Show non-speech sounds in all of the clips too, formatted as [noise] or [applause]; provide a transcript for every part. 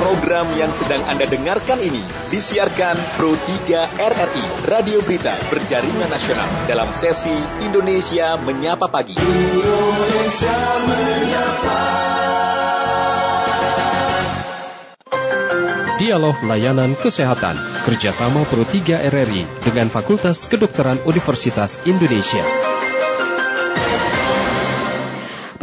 Program yang sedang Anda dengarkan ini disiarkan Pro 3 RRI, Radio Berita Berjaringan Nasional dalam sesi Indonesia Menyapa Pagi. Indonesia Menyapa. Dialog Layanan Kesehatan kerjasama Pro 3 RRI dengan Fakultas Kedokteran Universitas Indonesia.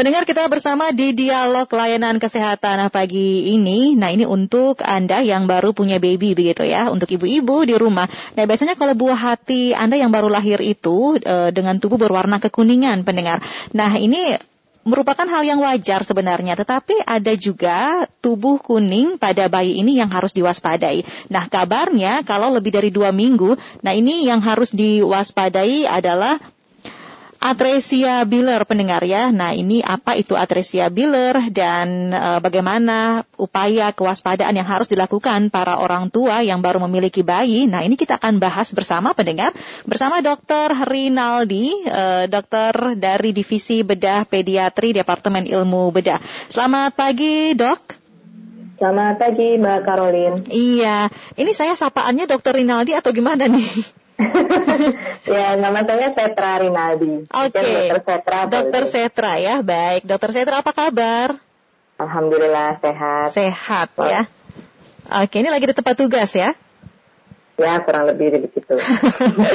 Pendengar kita bersama di dialog layanan kesehatan pagi ini. Nah ini untuk Anda yang baru punya baby begitu ya, untuk ibu-ibu di rumah. Nah biasanya kalau buah hati Anda yang baru lahir itu e, dengan tubuh berwarna kekuningan pendengar. Nah ini merupakan hal yang wajar sebenarnya, tetapi ada juga tubuh kuning pada bayi ini yang harus diwaspadai. Nah, kabarnya kalau lebih dari dua minggu, nah ini yang harus diwaspadai adalah Atresia Biller pendengar ya. Nah ini apa itu Atresia Biller dan e, bagaimana upaya kewaspadaan yang harus dilakukan para orang tua yang baru memiliki bayi. Nah ini kita akan bahas bersama pendengar bersama Dr. Rinaldi, e, dokter dari Divisi Bedah Pediatri Departemen Ilmu Bedah. Selamat pagi dok. Selamat pagi Mbak Karolin. Iya, ini saya sapaannya Dokter Rinaldi atau gimana nih? [laughs] ya, nama saya Setra Rinaldi. Oke. Okay. Dokter Setra. Dokter Setra ya, baik. Dokter Setra apa kabar? Alhamdulillah sehat. Sehat oh. ya. Oke, ini lagi di tempat tugas ya? Ya, kurang lebih begitu. [laughs] Oke.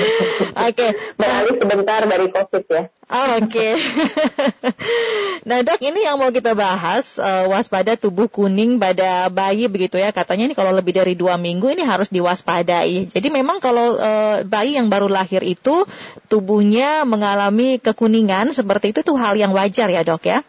[laughs] okay. Beralih sebentar dari COVID ya. Oh, Oke. Okay. [laughs] nah dok, ini yang mau kita bahas uh, waspada tubuh kuning pada bayi begitu ya. Katanya ini kalau lebih dari dua minggu ini harus diwaspadai. Jadi memang kalau uh, bayi yang baru lahir itu tubuhnya mengalami kekuningan seperti itu tuh hal yang wajar ya dok ya.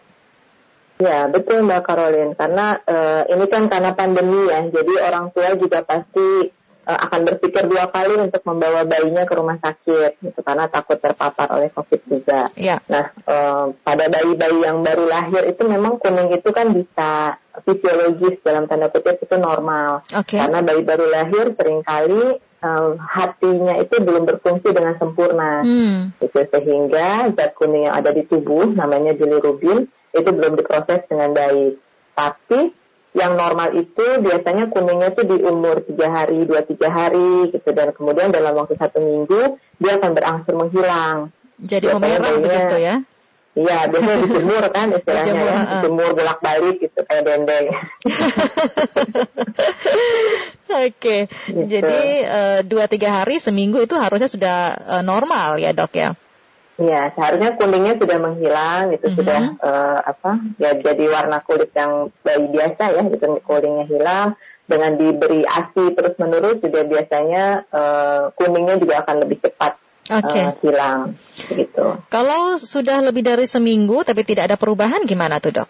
Ya betul Mbak Caroline karena uh, ini kan karena pandemi ya jadi orang tua juga pasti akan berpikir dua kali untuk membawa bayinya ke rumah sakit gitu, karena takut terpapar oleh COVID juga. Ya. Nah, uh, pada bayi-bayi yang baru lahir itu memang kuning itu kan bisa fisiologis dalam tanda kutip itu normal. Okay. Karena bayi baru lahir sering kali uh, hatinya itu belum berfungsi dengan sempurna. Hmm. Itu sehingga zat kuning yang ada di tubuh namanya bilirubin itu belum diproses dengan baik. Tapi yang normal itu biasanya kuningnya itu di umur tiga hari, dua tiga hari gitu dan kemudian dalam waktu satu minggu dia akan berangsur menghilang. Jadi memerah begitu ya? Iya, biasanya dijemur kan [laughs] istilahnya dijemur, ya, dijemur bolak balik gitu kayak dendeng. [laughs] Oke, okay. gitu. jadi uh, dua tiga hari seminggu itu harusnya sudah uh, normal ya dok ya? Iya, seharusnya kuningnya sudah menghilang, itu mm -hmm. sudah uh, apa? Ya jadi warna kulit yang bayi biasa ya, gitu kuningnya hilang. Dengan diberi ASI terus menerus juga biasanya uh, kuningnya juga akan lebih cepat okay. uh, hilang, gitu. Kalau sudah lebih dari seminggu tapi tidak ada perubahan, gimana tuh dok?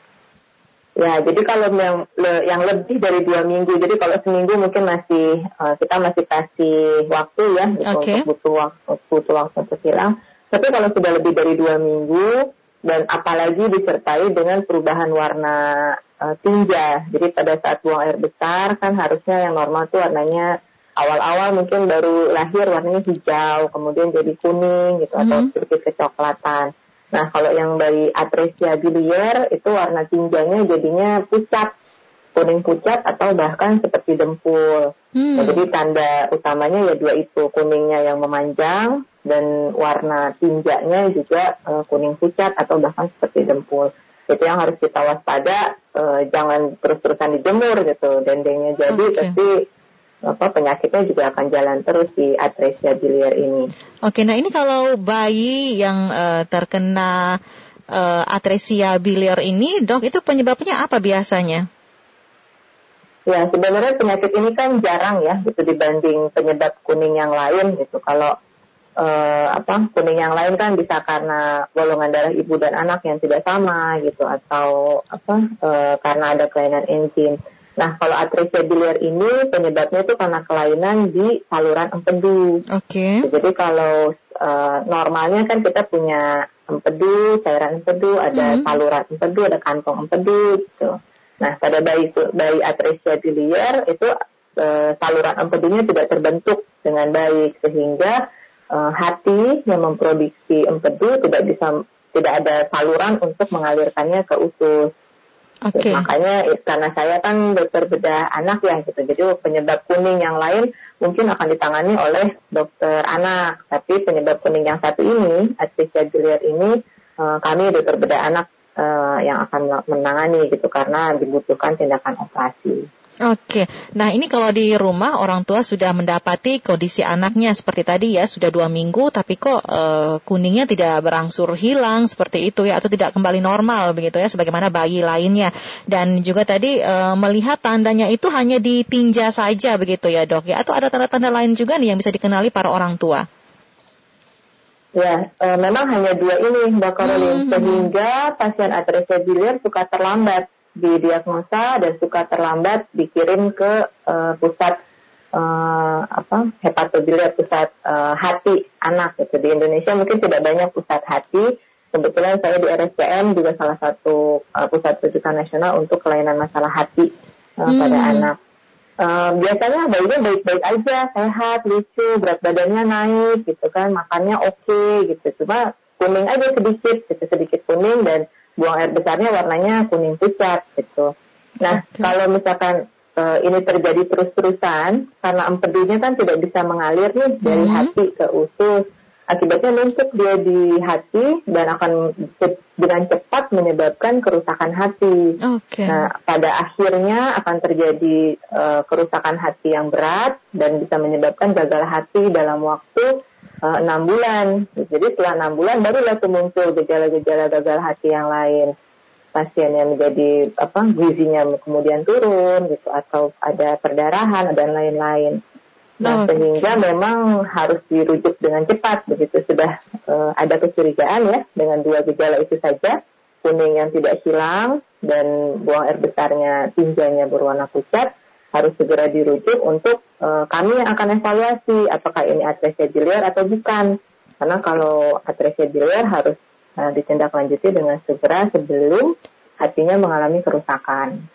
Ya, jadi kalau yang yang lebih dari dua minggu, jadi kalau seminggu mungkin masih uh, kita masih kasih waktu ya, gitu, okay. untuk butuh waktu butuh waktu untuk hilang. Tapi kalau sudah lebih dari dua minggu dan apalagi disertai dengan perubahan warna uh, tinja. Jadi pada saat buang air besar kan harusnya yang normal tuh warnanya awal-awal mungkin baru lahir warnanya hijau, kemudian jadi kuning gitu mm -hmm. atau sedikit kecoklatan. Nah kalau yang bayi atresia biliar itu warna tinjanya jadinya pucat, kuning pucat atau bahkan seperti dempul. Hmm. Nah, jadi tanda utamanya ya dua itu kuningnya yang memanjang dan warna tinjanya juga uh, kuning pucat atau bahkan seperti dempul. Itu yang harus kita waspada, uh, jangan terus-terusan dijemur gitu, dendengnya jadi, okay. tapi apa penyakitnya juga akan jalan terus di atresia biliar ini. Oke, nah ini kalau bayi yang uh, terkena uh, atresia biliar ini, dok, itu penyebabnya apa biasanya? Ya, sebenarnya penyakit ini kan jarang ya, gitu dibanding penyebab kuning yang lain gitu. Kalau uh, apa kuning yang lain kan bisa karena golongan darah ibu dan anak yang tidak sama gitu atau apa uh, karena ada kelainan enzim. Nah kalau atresia biliar ini penyebabnya itu karena kelainan di saluran empedu. Oke. Okay. Jadi kalau uh, normalnya kan kita punya empedu, cairan empedu, ada mm -hmm. saluran empedu, ada kantong empedu gitu. Nah pada bayi bayi atresia biliar itu uh, saluran empedunya tidak terbentuk dengan baik sehingga uh, hati yang memproduksi empedu tidak bisa tidak ada saluran untuk mengalirkannya ke usus. Okay. Makanya karena saya kan dokter bedah anak ya gitu, jadi penyebab kuning yang lain mungkin akan ditangani oleh dokter anak, tapi penyebab kuning yang satu ini, atresia biliar ini, kami dokter bedah anak uh, yang akan menangani gitu karena dibutuhkan tindakan operasi. Oke, nah ini kalau di rumah orang tua sudah mendapati kondisi anaknya seperti tadi ya sudah dua minggu, tapi kok e, kuningnya tidak berangsur hilang seperti itu ya atau tidak kembali normal begitu ya, sebagaimana bayi lainnya. Dan juga tadi e, melihat tandanya itu hanya ditinja saja begitu ya dok ya, atau ada tanda-tanda lain juga nih yang bisa dikenali para orang tua? Ya, e, memang hanya dua ini Mbak Karolin, hmm. sehingga pasien atresia biliar suka terlambat didiagnosa dan suka terlambat dikirim ke uh, pusat uh, apa hepatobiliar pusat uh, hati anak gitu di Indonesia mungkin tidak banyak pusat hati kebetulan saya di RSCM juga salah satu uh, pusat rujukan nasional untuk kelainan masalah hati uh, hmm. pada anak uh, biasanya bayinya baik-baik aja sehat lucu berat badannya naik gitu kan makannya oke okay, gitu cuma kuning aja sedikit gitu sedikit kuning dan buang air besarnya warnanya kuning pucat gitu. Nah, okay. kalau misalkan uh, ini terjadi terus-terusan karena empedunya kan tidak bisa mengalir nih dari mm -hmm. hati ke usus, akibatnya numpuk dia di hati dan akan dengan cepat menyebabkan kerusakan hati. Okay. Nah, pada akhirnya akan terjadi uh, kerusakan hati yang berat dan bisa menyebabkan gagal hati dalam waktu Eh, enam bulan. Jadi setelah enam bulan barulah tuh muncul gejala-gejala gagal hati yang lain. Pasien yang menjadi apa gizinya kemudian turun gitu atau ada perdarahan dan lain-lain. Nah, oh, sehingga memang harus dirujuk dengan cepat begitu sudah uh, ada kecurigaan ya dengan dua gejala itu saja kuning yang tidak hilang dan buang air besarnya tinjanya berwarna pucat harus segera dirujuk untuk uh, kami yang akan evaluasi apakah ini atresia biliar atau bukan. Karena kalau atresia biliar harus uh, ditindaklanjuti dengan segera sebelum hatinya mengalami kerusakan.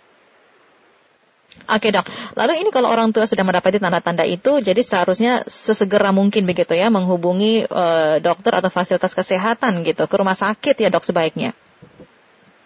Oke dok, lalu ini kalau orang tua sudah mendapati tanda-tanda itu, jadi seharusnya sesegera mungkin begitu ya menghubungi uh, dokter atau fasilitas kesehatan gitu ke rumah sakit ya dok sebaiknya.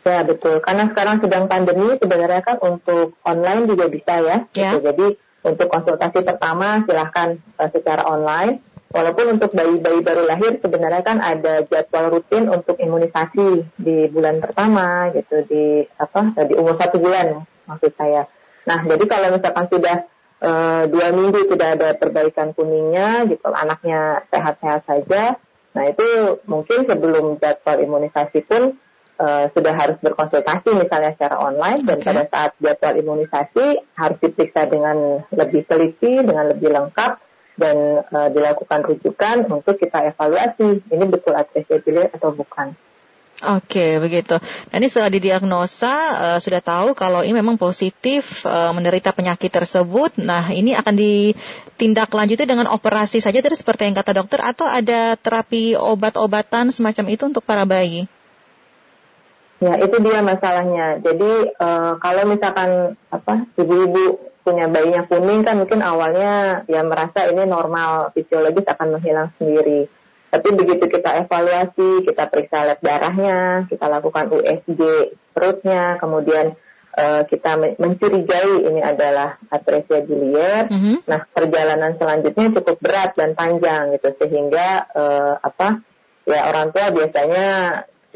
Ya betul, karena sekarang sedang pandemi sebenarnya kan untuk online juga bisa ya. ya. Gitu. Jadi untuk konsultasi pertama silahkan uh, secara online. Walaupun untuk bayi-bayi baru lahir sebenarnya kan ada jadwal rutin untuk imunisasi di bulan pertama gitu di apa di umur satu bulan maksud saya. Nah jadi kalau misalkan sudah uh, dua minggu tidak ada perbaikan kuningnya gitu anaknya sehat-sehat saja, nah itu mungkin sebelum jadwal imunisasi pun uh, sudah harus berkonsultasi misalnya secara online dan okay. pada saat jadwal imunisasi harus diperiksa dengan lebih teliti, dengan lebih lengkap dan uh, dilakukan rujukan untuk kita evaluasi ini betul atresia atau bukan. Oke, begitu. Nah, ini setelah didiagnosa uh, sudah tahu kalau ini memang positif uh, menderita penyakit tersebut. Nah, ini akan ditindaklanjuti dengan operasi saja tadi seperti yang kata dokter atau ada terapi obat-obatan semacam itu untuk para bayi? Ya itu dia masalahnya. Jadi uh, kalau misalkan apa ibu-ibu punya bayinya kuning kan mungkin awalnya ya merasa ini normal fisiologis akan menghilang sendiri. Tapi begitu kita evaluasi, kita periksa lab darahnya, kita lakukan USG perutnya, kemudian uh, kita mencurigai ini adalah atresia biliar. Mm -hmm. Nah perjalanan selanjutnya cukup berat dan panjang gitu sehingga uh, apa ya orang tua biasanya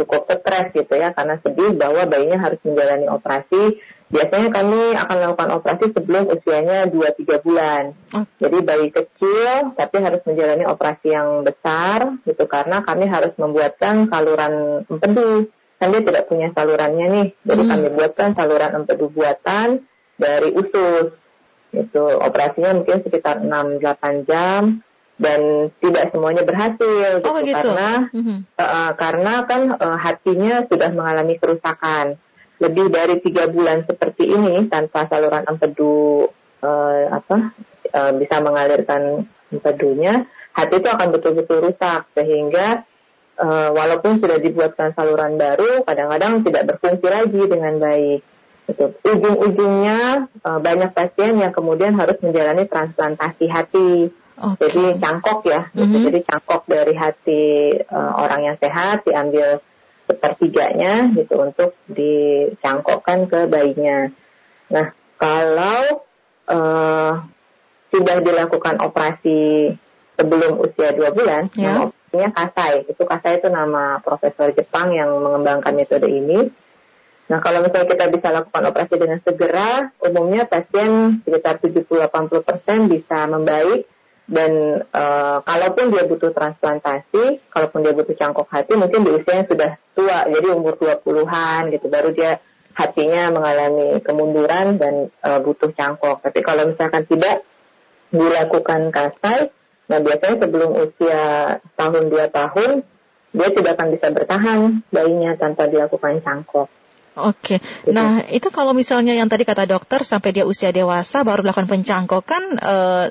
cukup stres gitu ya karena sedih bahwa bayinya harus menjalani operasi. Biasanya kami akan melakukan operasi sebelum usianya 2-3 bulan. Oh. Jadi bayi kecil tapi harus menjalani operasi yang besar gitu karena kami harus membuatkan saluran empedu. Kan dia tidak punya salurannya nih. Jadi hmm. kami buatkan saluran empedu buatan dari usus. Itu operasinya mungkin sekitar 6-8 jam dan tidak semuanya berhasil oh, gitu, karena mm-hmm. uh, karena kan uh, hatinya sudah mengalami kerusakan. Lebih dari tiga bulan seperti ini tanpa saluran empedu uh, apa uh, bisa mengalirkan empedunya hati itu akan betul-betul rusak. Sehingga uh, walaupun sudah dibuatkan saluran baru kadang-kadang tidak berfungsi lagi dengan baik. Gitu. ujung-ujungnya uh, banyak pasien yang kemudian harus menjalani transplantasi hati Okay. Jadi cangkok ya, mm -hmm. jadi cangkok dari hati uh, orang yang sehat diambil sepertiganya gitu untuk dicangkokkan ke bayinya. Nah, kalau uh, sudah dilakukan operasi sebelum usia dua bulan, nama operasinya Kasai. Itu Kasai itu nama profesor Jepang yang mengembangkan metode ini. Nah, kalau misalnya kita bisa lakukan operasi dengan segera, umumnya pasien sekitar 70-80% bisa membaik dan uh, kalaupun dia butuh transplantasi, kalaupun dia butuh cangkok hati, mungkin di usianya sudah tua, jadi umur 20-an gitu, baru dia hatinya mengalami kemunduran dan uh, butuh cangkok. Tapi kalau misalkan tidak dilakukan kasai, nah biasanya sebelum usia tahun dua tahun, dia tidak akan bisa bertahan bayinya tanpa dilakukan cangkok. Oke, gitu. nah itu kalau misalnya yang tadi kata dokter sampai dia usia dewasa baru melakukan pencangkokan, uh,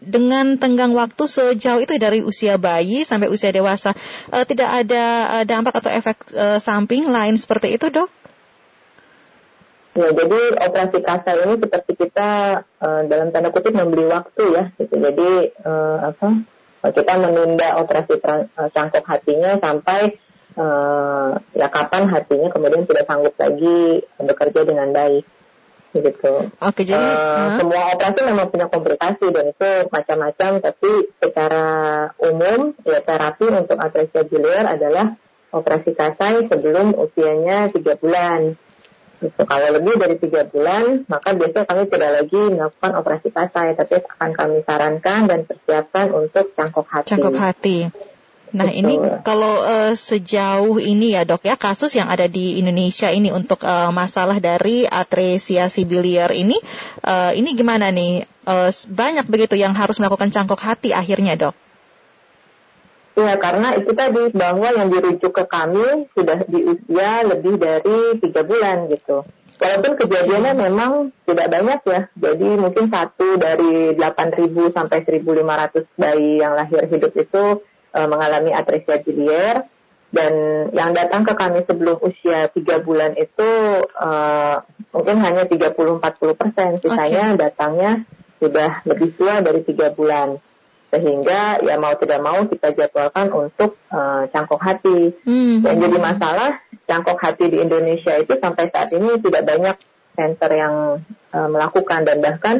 dengan tenggang waktu sejauh itu dari usia bayi sampai usia dewasa uh, tidak ada uh, dampak atau efek uh, samping lain seperti itu dok? Ya, jadi operasi kasar ini seperti kita uh, dalam tanda kutip membeli waktu ya, gitu. Jadi uh, apa? Kita menunda operasi cangkok hatinya sampai uh, ya kapan hatinya kemudian tidak sanggup lagi bekerja dengan baik gitu. Oke, jadi uh, semua operasi memang punya komplikasi dan itu macam-macam, tapi secara umum ya terapi untuk atresia biliar adalah operasi kasai sebelum usianya tiga bulan. Gitu. Kalau lebih dari tiga bulan, maka biasanya kami tidak lagi melakukan operasi kasai, tapi akan kami sarankan dan persiapkan untuk cangkok hati. Cangkok hati. Nah Betul. ini kalau uh, sejauh ini ya dok ya kasus yang ada di Indonesia ini untuk uh, masalah dari atresia biliar ini uh, ini gimana nih uh, banyak begitu yang harus melakukan cangkok hati akhirnya dok? Ya karena itu tadi bahwa yang dirujuk ke kami sudah di usia lebih dari tiga bulan gitu. Walaupun kejadiannya memang tidak banyak ya, jadi mungkin satu dari 8.000 sampai 1.500 bayi yang lahir hidup itu uh, mengalami atresia biliar dan yang datang ke kami sebelum usia tiga bulan itu uh, mungkin hanya 30-40 persen, sisanya okay. datangnya sudah lebih tua dari tiga bulan sehingga ya mau tidak mau kita jadwalkan untuk uh, cangkok hati. Hmm. Yang jadi masalah cangkok hati di Indonesia itu sampai saat ini tidak banyak center yang uh, melakukan dan bahkan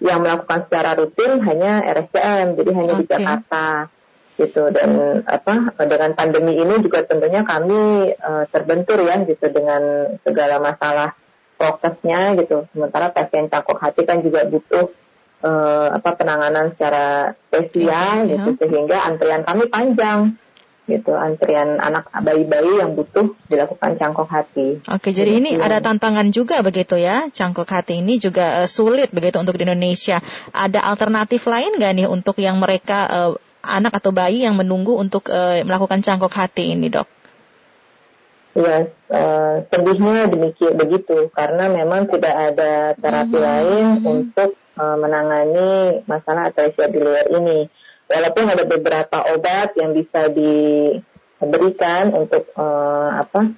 yang melakukan secara rutin hanya RSCM, jadi hanya okay. di Jakarta gitu dan apa dengan pandemi ini juga tentunya kami uh, terbentur ya gitu dengan segala masalah prokesnya gitu sementara pasien cangkok hati kan juga butuh uh, apa penanganan secara spesial ya, gitu sehingga antrian kami panjang gitu antrian anak bayi-bayi yang butuh dilakukan cangkok hati. Oke, jadi gitu. ini ada tantangan juga begitu ya, cangkok hati ini juga uh, sulit begitu untuk di Indonesia. Ada alternatif lain nggak nih untuk yang mereka uh, anak atau bayi yang menunggu untuk uh, melakukan cangkok hati ini, dok? Ya, uh, sedihnya demikian begitu karena memang tidak ada terapi hmm. lain untuk uh, menangani masalah atresia biliar ini. Walaupun ada beberapa obat yang bisa diberikan untuk uh, apa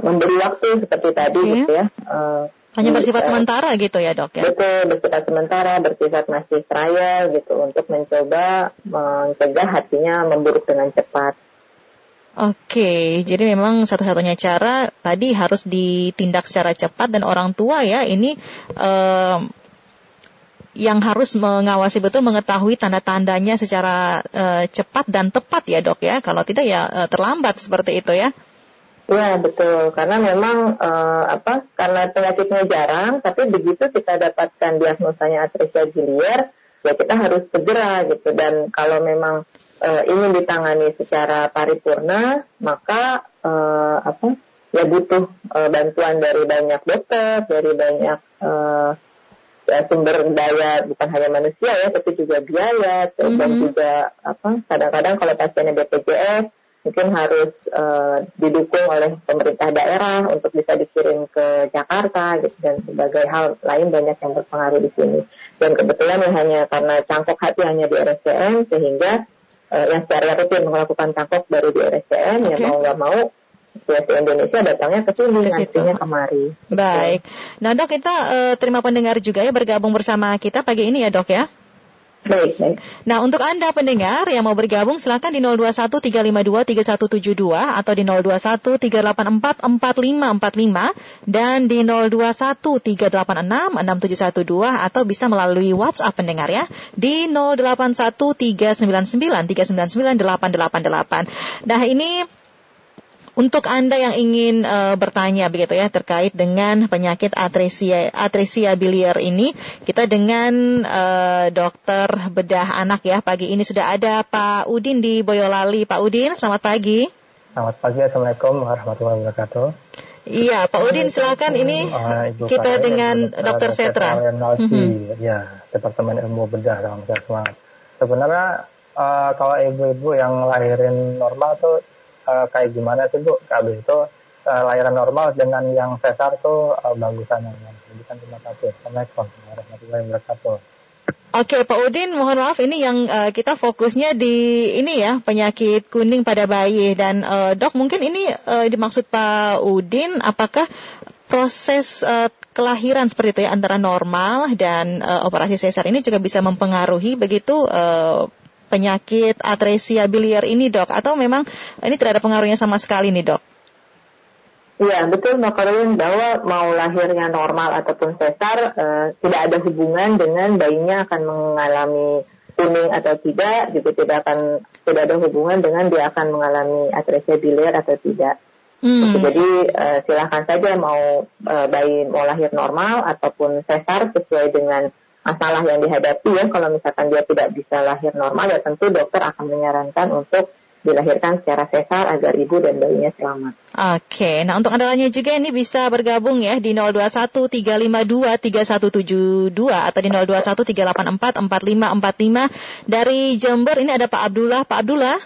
memberi waktu seperti tadi okay. gitu ya. Uh, hanya bersifat sementara gitu ya dok ya? Betul, bersifat sementara, bersifat masih trial gitu untuk mencoba mencegah hatinya memburuk dengan cepat. Oke, jadi memang satu-satunya cara tadi harus ditindak secara cepat dan orang tua ya ini um, yang harus mengawasi betul mengetahui tanda-tandanya secara uh, cepat dan tepat ya dok ya. Kalau tidak ya uh, terlambat seperti itu ya. Ya betul, karena memang uh, apa? Karena penyakitnya jarang, tapi begitu kita dapatkan diagnosanya atresia biliar, ya kita harus segera gitu. Dan kalau memang uh, ingin ditangani secara paripurna, maka uh, apa? Ya butuh uh, bantuan dari banyak dokter, dari banyak uh, ya, sumber daya bukan hanya manusia ya, tapi juga biaya, mm -hmm. dan juga apa? Kadang-kadang kalau pasiennya BPJS mungkin harus uh, didukung oleh pemerintah daerah untuk bisa dikirim ke Jakarta gitu dan sebagai hal lain banyak yang berpengaruh di sini dan kebetulan hanya karena cangkok hati hanya di RSCM sehingga uh, yang secara rutin melakukan cangkok baru di RSCM okay. ya mau nggak mau Indonesia datangnya ke sini, nantinya kemari. Baik. Nah dok kita uh, terima pendengar juga ya bergabung bersama kita pagi ini ya dok ya. Baik, baik. Nah, untuk Anda pendengar yang mau bergabung silakan di 021 352 3172 atau di 021 384 4545 dan di 021 386 6712 atau bisa melalui WhatsApp pendengar ya di 081 399 399 888. Nah, ini untuk Anda yang ingin uh, bertanya begitu ya terkait dengan penyakit atresia atresia biliar ini, kita dengan uh, dokter bedah anak ya pagi ini sudah ada Pak Udin di Boyolali. Pak Udin, selamat pagi. Selamat pagi, Assalamualaikum warahmatullahi wabarakatuh. Iya, Pak Udin silakan ini uh, kita dengan Dokter Setra. Ya, Departemen Ilmu Bedah dalam Sebenarnya uh, kalau ibu-ibu yang lahirin normal tuh uh, kayak gimana sih Bu? Habis itu uh, lahiran normal dengan yang sesar tuh uh, bagusan yang Jadi kan cuma satu. Assalamualaikum warahmatullahi wabarakatuh. Oke, Pak Udin, mohon maaf ini yang uh, kita fokusnya di ini ya penyakit kuning pada bayi dan uh, dok mungkin ini uh, dimaksud Pak Udin apakah proses uh, kelahiran seperti itu ya antara normal dan uh, operasi sesar ini juga bisa mempengaruhi begitu uh, penyakit atresia biliar ini dok? Atau memang ini tidak ada pengaruhnya sama sekali nih dok? Iya betul Mbak Karolin bahwa mau lahirnya normal ataupun sesar uh, tidak ada hubungan dengan bayinya akan mengalami kuning atau tidak juga tidak akan tidak ada hubungan dengan dia akan mengalami atresia biliar atau tidak. Hmm. Jadi uh, silahkan saja mau uh, bayi mau lahir normal ataupun sesar sesuai dengan masalah yang dihadapi ya kalau misalkan dia tidak bisa lahir normal ya tentu dokter akan menyarankan untuk dilahirkan secara sesar agar ibu dan bayinya selamat. Oke, nah untuk anda lainnya juga ini bisa bergabung ya di 021 352 3172 atau di 021 384 4545 dari Jember ini ada Pak Abdullah. Pak Abdullah.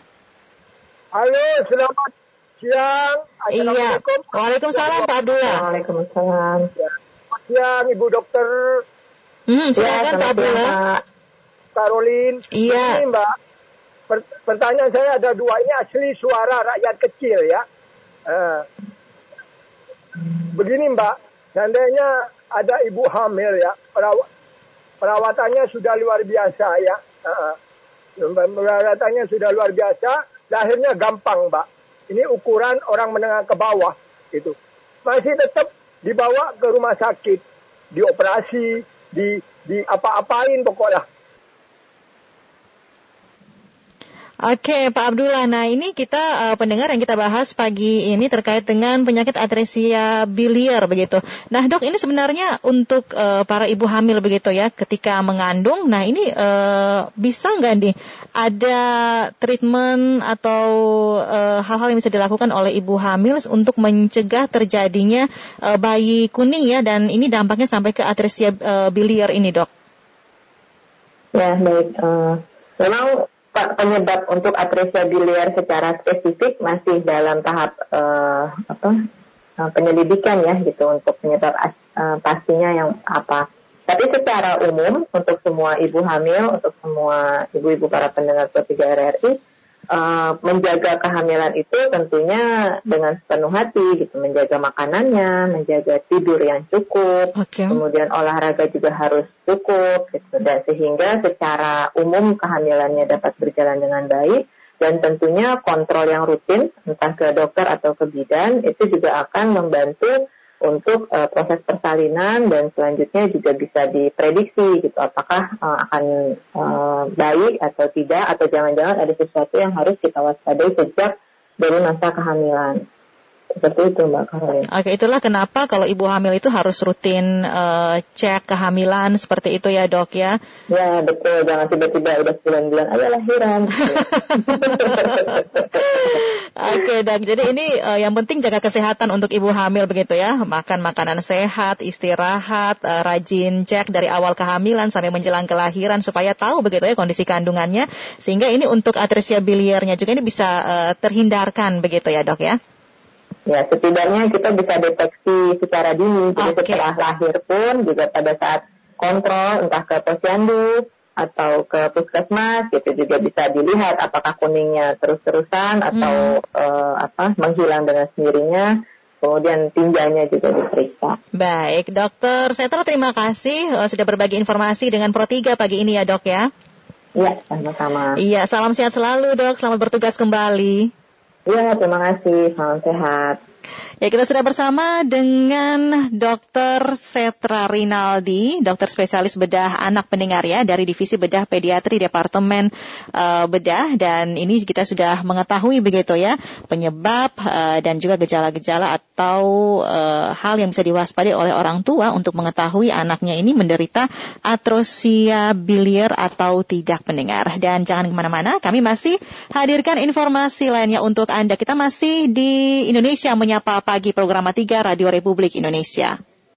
Halo, selamat siang. Iya. Waalaikumsalam Pak Abdullah. Waalaikumsalam. Selamat siang Ibu Dokter Hmm, silakan ya, Pak Abdullah. Karolin. Iya. Ini Mbak, pertanyaan saya ada dua. Ini asli suara rakyat kecil ya. Uh, begini Mbak, seandainya ada ibu hamil ya, peraw perawatannya sudah luar biasa ya. Uh, perawatannya sudah luar biasa, lahirnya gampang Mbak. Ini ukuran orang menengah ke bawah gitu. Masih tetap dibawa ke rumah sakit, dioperasi, di di apa-apain pokoknya. Oke, Pak Abdullah. Nah, ini kita uh, pendengar yang kita bahas pagi ini terkait dengan penyakit atresia biliar begitu. Nah, Dok, ini sebenarnya untuk uh, para ibu hamil begitu ya, ketika mengandung. Nah, ini uh, bisa nggak nih ada treatment atau hal-hal yang bisa dilakukan oleh ibu hamil untuk mencegah terjadinya uh, bayi kuning ya dan ini dampaknya sampai ke atresia uh, biliar ini, Dok? Ya, baik. Uh, memang penyebab untuk atresia biliar secara spesifik masih dalam tahap uh, apa uh, penyelidikan ya gitu untuk penyebab uh, pastinya yang apa. Tapi secara umum untuk semua ibu hamil, untuk semua ibu-ibu para pendengar Pro 3 RRI, uh, menjaga kehamilan itu tentunya dengan sepenuh hati gitu. Menjaga makanannya menjaga tidur yang cukup. Okay. kemudian olahraga juga harus cukup gitu. Dan sehingga secara umum kehamilannya dapat berjalan dengan baik. Dan tentunya kontrol yang rutin entah ke dokter atau ke bidan itu juga akan membantu untuk uh, proses persalinan dan selanjutnya juga bisa diprediksi gitu apakah uh, akan uh, baik atau tidak atau jangan-jangan ada sesuatu yang harus kita waspadai sejak dari masa kehamilan. Seperti itu Mbak Karolin. Oke, itulah kenapa kalau ibu hamil itu harus rutin uh, cek kehamilan seperti itu ya dok ya? Ya betul, jangan tiba-tiba udah bulan-bulan ayo lahiran. [laughs] Oke dok, jadi ini uh, yang penting jaga kesehatan untuk ibu hamil begitu ya, makan makanan sehat, istirahat, uh, rajin cek dari awal kehamilan sampai menjelang kelahiran supaya tahu begitu ya kondisi kandungannya, sehingga ini untuk atresia biliarnya juga ini bisa uh, terhindarkan begitu ya dok ya? Ya, setidaknya kita bisa deteksi secara dini. Jadi okay. setelah lahir pun juga pada saat kontrol entah ke posyandu atau ke puskesmas gitu juga bisa dilihat apakah kuningnya terus-terusan atau hmm. uh, apa menghilang dengan sendirinya. Kemudian tinjanya juga diperiksa. Baik, dokter Setra terima kasih uh, sudah berbagi informasi dengan Pro 3 pagi ini ya dok ya. Iya, sama-sama. Iya, salam sehat selalu dok. Selamat bertugas kembali. Iya, terima kasih. Salam sehat. Ya, kita sudah bersama dengan Dr. Setra Rinaldi, dokter spesialis bedah anak pendengar ya dari Divisi Bedah Pediatri Departemen uh, Bedah dan ini kita sudah mengetahui begitu ya penyebab uh, dan juga gejala-gejala atau uh, hal yang bisa diwaspadai oleh orang tua untuk mengetahui anaknya ini menderita atrosia biliar atau tidak pendengar. Dan jangan ke mana-mana, kami masih hadirkan informasi lainnya untuk Anda. Kita masih di Indonesia menyapa pagi program 3 Radio Republik Indonesia.